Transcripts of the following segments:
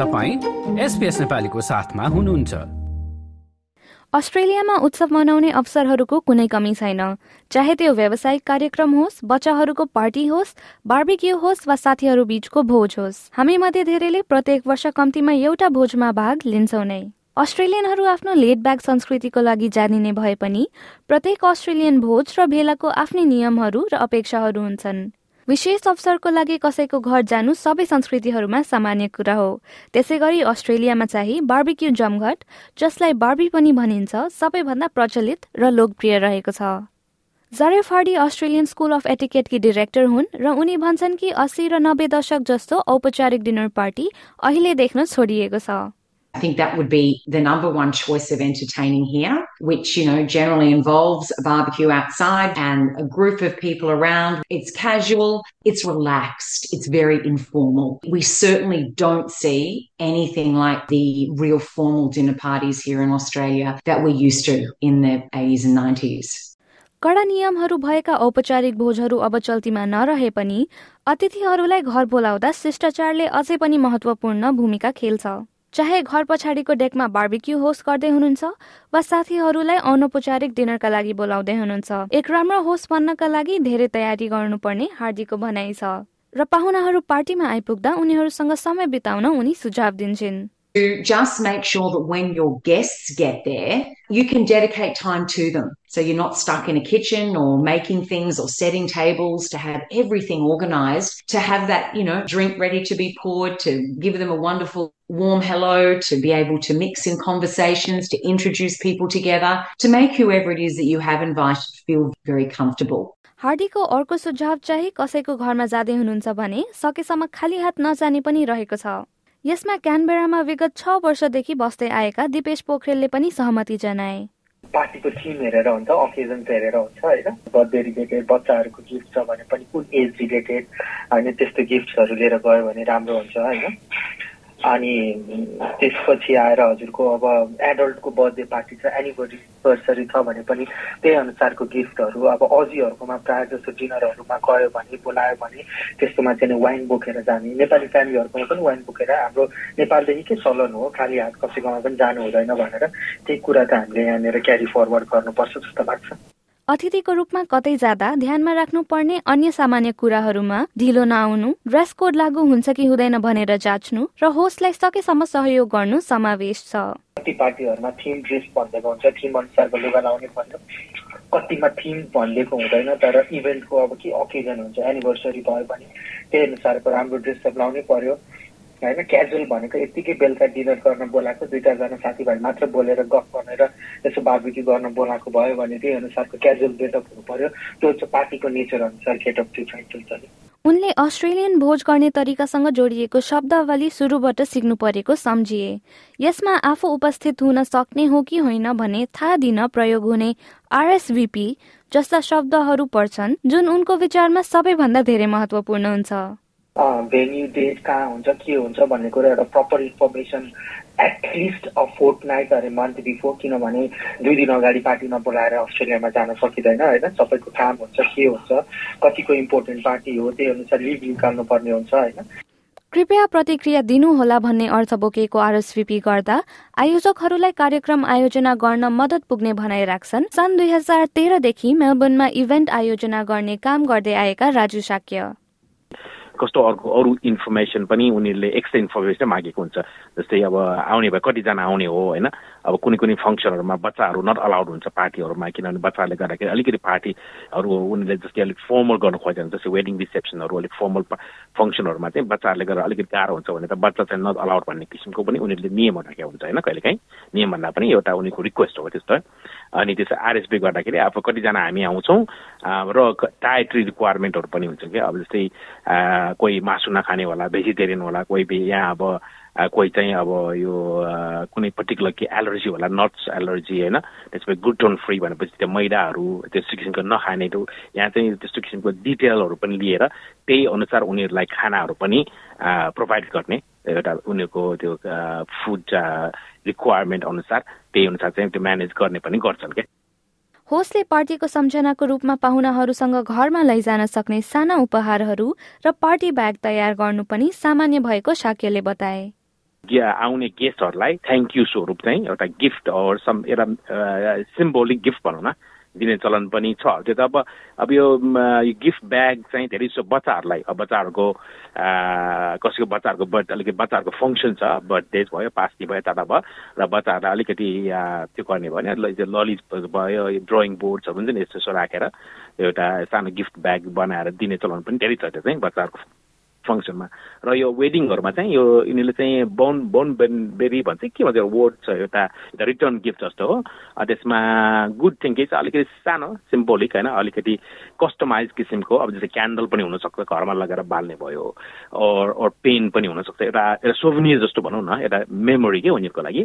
तपाईँ एसपिएस नेपालीको साथमा हुनुहुन्छ। अस्ट्रेलियामा उत्सव मनाउने अवसरहरूको कुनै कमी छैन। चाहे त्यो व्यावसायिक कार्यक्रम होस् बच्चाहरूको पार्टी होस् बार्बिक्यू होस् वा साथीहरू बीचको भोज होस् हामी मध्ये धेरैले प्रत्येक वर्ष कम्तीमा एउटा भोजमा भाग लिन्छौ नै। अस्ट्रेलियनहरू आफ्नो लेट ब्याग संस्कृतिको लागि जानिने भए पनि प्रत्येक अस्ट्रेलियन भोज र भेलाको आफ्नै नियमहरू र अपेक्षाहरू हुन्छन्। विशेष अवसरको लागि कसैको घर जानु सबै संस्कृतिहरूमा सामान्य कुरा हो। त्यसै गरी अस्ट्रेलियामा चाहिँ बार्बिक्यू जमघट जसलाई बार्बी पनि भनिन्छ सबैभन्दा प्रचलित र लोकप्रिय रहेको छ। जरे फाडी अस्ट्रेलियन स्कुल अफ एटिकेटकी डिरेक्टर हुन् र उनी भन्छन् कि अस्सी र नब्बे दशक जस्तो औपचारिक डिनर पार्टी अहिले देख्न छोडिएको छ। I think that would be the number one choice of entertaining here, which, you know, generally involves a barbecue outside and a group of people around. It's casual, it's relaxed, it's very informal. We certainly don't see anything like the real formal dinner parties here in Australia that we're used to in the 80s and 90s. कडा नियमहरू भएका औपचारिक भोजहरू अब चल्तीमा नरहे पनि अतिथिहरूलाई घर बोलाउँदा शिष्टाचारले अझै पनि महत्वपूर्ण भूमिका खेल्छ चाहे घर पछाडिको डेकमा बार्बिक्यू होस्ट गर्दै हुनुहुन्छ वा साथीहरूलाई अनौपचारिक डिनरका लागि बोलाउँदै हुनुहुन्छ एक राम्रो होस्ट बन्नका लागि धेरै तयारी गर्नुपर्ने हार्दिकको भनाइ छ। र पाहुनाहरू पार्टीमा आइपुग्दा उनीहरूसँग समय बिताउन उनी सुझाव दिन्छन्। to just make sure that when your guests get there, you can dedicate time to them. So you're not stuck in a kitchen or making things or setting tables to have everything organized, to have that, you know, drink ready to be poured, to give them a wonderful warm hello, to be able to mix in conversations, to introduce people together, to make whoever it is that you have invited feel very comfortable. हार्डीको अर्को सुझाव चाहिँ कसैको घरमा जाँदै हुनुहुन्छ भने सकेसम्म खाली हात नजाने पनि रहेको छ यसमा क्यानबेरामा विगत छ वर्षदेखि बस्दै आएका दिपेश पोखरेलले पनि सहमति जनाए। पार्टीको थिम हेरेर हुन्छ अकेजन हेरेर हुन्छ होइन? बर्थडे रिलेटेड बच्चाहरूको गिफ्ट छ भने पनि कुन एज रिलेटेड होइन? त्यस्तो गिफ्टहरू लिएर गयो भने राम्रो हुन्छ होइन? अनि त्यसपछि आएर हजुरको अब एडल्टको बर्थडे पार्टी छ एनिभर्सरी छ भने पनि त्यही अनुसारको गिफ्टहरू अब अजीहरूकोमा प्रायः जस्तो डिनरहरूमा गयो भने बोलायो भने त्यस्तोमा चाहिँ वाइन बोकेर जाने। नेपाली फ्यामिलीहरूकोमा पनि वाइन बोकेर हाम्रो नेपालदेखि के चलन हो खाली हात कसैकोमा पनि जानु हुँदैन भनेर त्यही कुरा त हामीले यहाँनिर क्यारी फरवर्ड गर्नुपर्छ जस्तो लाग्छ। अतिथिको रूपमा कतै जाँदा ध्यानमा राख्नुपर्ने अन्य सामान्य कुराहरूमा ढिलो नआउनु ड्रेस कोड लागू हुन्छ कि हुँदैन भनेर जाँच्नु र होस्टलाई सकेसम्म सहयोग गर्नु समावेश छ। कति पार्टीहरूमा थिम ड्रेस भनिदिएको हुन्छ थिम अनुसारको लुगा लाउने भन्यो कतिमा थिम भनिदिएको हुँदैन तर इभेन्टको अब के अकेजन हुन्छ एनिभर्सरी भयो भने त्यही अनुसारको राम्रो ड्रेसहरू लाउनै पर्यो। होइन क्याजुअल भनेको यत्तिकै बेलुका डिनर गर्न बोलाएको दुई चारजना साथीभाइ मात्र बोलेर गफ गरेर यसो बार्बिक्यू गर्न बोलाएको भयो भने त्यही अनुसारको क्याजुअल गेटअप हुनु पर्यो। त्यो चाहिँ पार्टीको नेचर अनुसार गेटअप चाहिँ चाहिन्छ उनले अस्ट्रेलियन भोज गर्ने तरिकासँग जोडिएको शब्दावली सुरुबाट सिक्नु परेको सम्झिए। यसमा आफू उपस्थित हुन सक्ने हो कि होइन भने थाहा दिन प्रयोग हुने आरएसभिपी जस्ता शब्दहरू पर्छन् जुन उनको विचारमा सबैभन्दा धेरै महत्वपूर्ण हुन्छ। भेन्यू डेट कहाँ हुन्छ के हुन्छ भन्ने कुरा एउटा proper information at least a fortnight or a month before किनभने दुई दिन अगाडि पार्टी नबोलाएर अस्ट्रेलियामा जान सकिँदैन होइन? सबैको काम हुन्छ के हुन्छ कतिको इम्पोर्टेन्ट पार्टी हो त्यही अनुसार लिभ निकाल्नु पर्ने हुन्छ होइन? कृपया प्रतिक्रिया दिनुहोला भन्ने अर्थ बोकेको आरएसभिपी गर्दा आयोजकहरूलाई कार्यक्रम आयोजना गर्न मद्दत पुग्ने भनाइ राख्छन्। सन् दुई हजार तेह्रदेखि मेलबर्नमा इभेन्ट आयोजना गर्ने काम गर्दै आएका राजु साक्य कस्तो अर्को अरू इन्फर्मेसन पनि उनीहरूले एक्स्ट्रा इन्फर्मेसन मागेको हुन्छ। जस्तै अब आउने भए कतिजना आउने हो होइन? अब कुनै कुनै फङ्सनहरूमा बच्चाहरू नट अलाउड हुन्छ पार्टीहरूमा किनभने बच्चाहरूले गर्दाखेरि अलिकति पार्टीहरू उनीहरूले जस्तै अलिक फर्मल गर्नु खोजेन जस्तै वेडिङ रिसेप्सनहरू अलिक फर्मल फङ्सनहरूमा चाहिँ बच्चाहरूले गरेर अलिकति गाह्रो हुन्छ भने त बच्चा चाहिँ नट अलाउड भन्ने किसिमको पनि उनीहरूले नियमहरू राखेको हुन्छ होइन कहिलेकाहीँ? नियम भन्दा पनि एउटा उनीहरूको रिक्वेस्ट हो त्यस्तो। अनि त्यसो आरएसपी गर्दाखेरि अब कतिजना हामी आउँछौँ र डायट्री रिक्वायरमेन्टहरू पनि हुन्छ क्या। अब जस्तै कोही मासु नखाने होला भेजिटेरियन होला कोही यहाँ अब कोही चाहिँ अब यो कुनै पर्टिकुलर के एलर्जी होला नट्स एलर्जी होइन? त्यसपछि ग्लुटोन फ्री भनेपछि त्यो मैदाहरू त्यस्तो किसिमको नखाने यहाँ चाहिँ त्यस्तो किसिमको डिटेलहरू पनि लिएर त्यही अनुसार उनीहरूलाई खानाहरू पनि प्रोभाइड गर्ने एउटा उनीहरूको त्यो फुड रिक्वायरमेन्ट अनुसार त्यही अनुसार चाहिँ त्यो म्यानेज गर्ने पनि गर्छन् क्या। होस्टले पार्टीको सम्झनाको रूपमा पाहुनाहरूसँग घरमा लैजान सक्ने साना उपहारहरू र पार्टी ब्याग तयार गर्नु पनि सामान्य भएको साक्यले बताए। आउने गेस्टहरूलाई थ्याङ्क यू स्वरूप चाहिँ एउटा गिफ्ट सम एउटा सिम्बोलिक गिफ्ट भनौँ न। दिने चलन पनि छ। त्यो त अब अब यो गिफ्ट ब्याग चाहिँ धेरै जस्तो बच्चाहरूलाई अब बच्चाहरूको कसैको बच्चाहरूको बर्थ अलिकति बच्चाहरूको फङ्सन छ बर्थडे भयो पास्टी भयो टाटा भयो र बच्चाहरूलाई अलिकति त्यो गर्ने भयो भने ललिज भयो ड्रइङ बोर्ड्सहरू हुन्छ नि यस्तो यस्तो राखेर एउटा सानो गिफ्ट ब्याग बनाएर दिने चलन पनि धेरै छ त्यो चाहिँ बच्चाहरूको। फङ्सनमा र यो वेडिङहरूमा चाहिँ यो यिनीहरूले चाहिँ बोन बेन बेरी भन्छ के भन्छ वर्ड छ एउटा रिटर्न गिफ्ट जस्तो हो। त्यसमा गुड थिङ के छ अलिकति सानो सिम्पोलिक होइन अलिकति कस्टमाइज किसिमको अब जस्तै क्यान्डल पनि हुनसक्छ घरमा लगेर बाल्ने भयो और पेन पनि हुनसक्छ एउटा एउटा सोभनियर जस्तो भनौँ न एउटा मेमोरी के उनीहरूको लागि।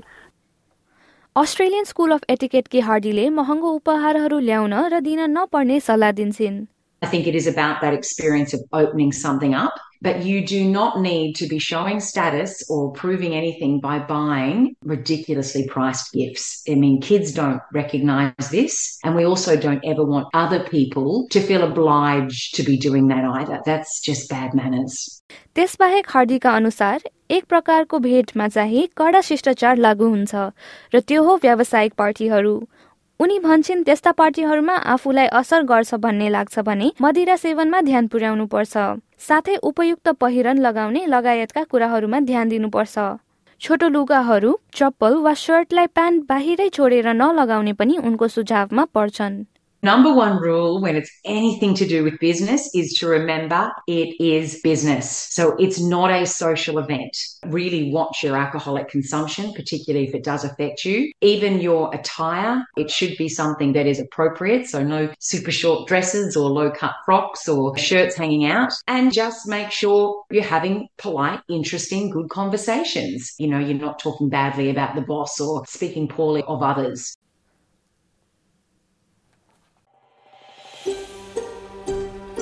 अस्ट्रेलियन स्कुल अफ एटिकेटकी हार्डीले महँगो उपहारहरू ल्याउन र दिन नपर्ने सल्लाह दिन्छन्। I think it is about that experience of opening something up But you do not need to be showing status or proving anything by buying ridiculously priced gifts. I mean, kids don't recognize this. And we also don't ever want other people to feel obliged to be doing that either. That's just bad manners. त्यसबाहेक हार्डीका अनुसार एक प्रकारको भेटमा चाहिँ कडा शिष्टाचार लागू हुन्छ र त्यो हो व्यावसायिक पार्टीहरू उनी भन्छन् त्यस्ता पार्टीहरूमा आफूलाई असर गर्छ भन्ने लाग्छ भने मदिरा सेवनमा ध्यान पुर्याउनु पर्छ साथै उपयुक्त पहिरन लगाउने लगायतका कुराहरूमा ध्यान दिनुपर्छ। छोटो लुगाहरू चप्पल वा सर्टलाई प्यान्ट बाहिरै छोडेर नलगाउने पनि उनको सुझावमा पर्छन्। Number one rule when it's anything to do with business is to remember it is business. So it's not a social event. Really watch your alcoholic consumption, particularly if it does affect you. Even your attire, it should be something that is appropriate. So no super short dresses or low cut frocks or shirts hanging out. And just make sure you're having polite, interesting, good conversations. You know, you're not talking badly about the boss or speaking poorly of others.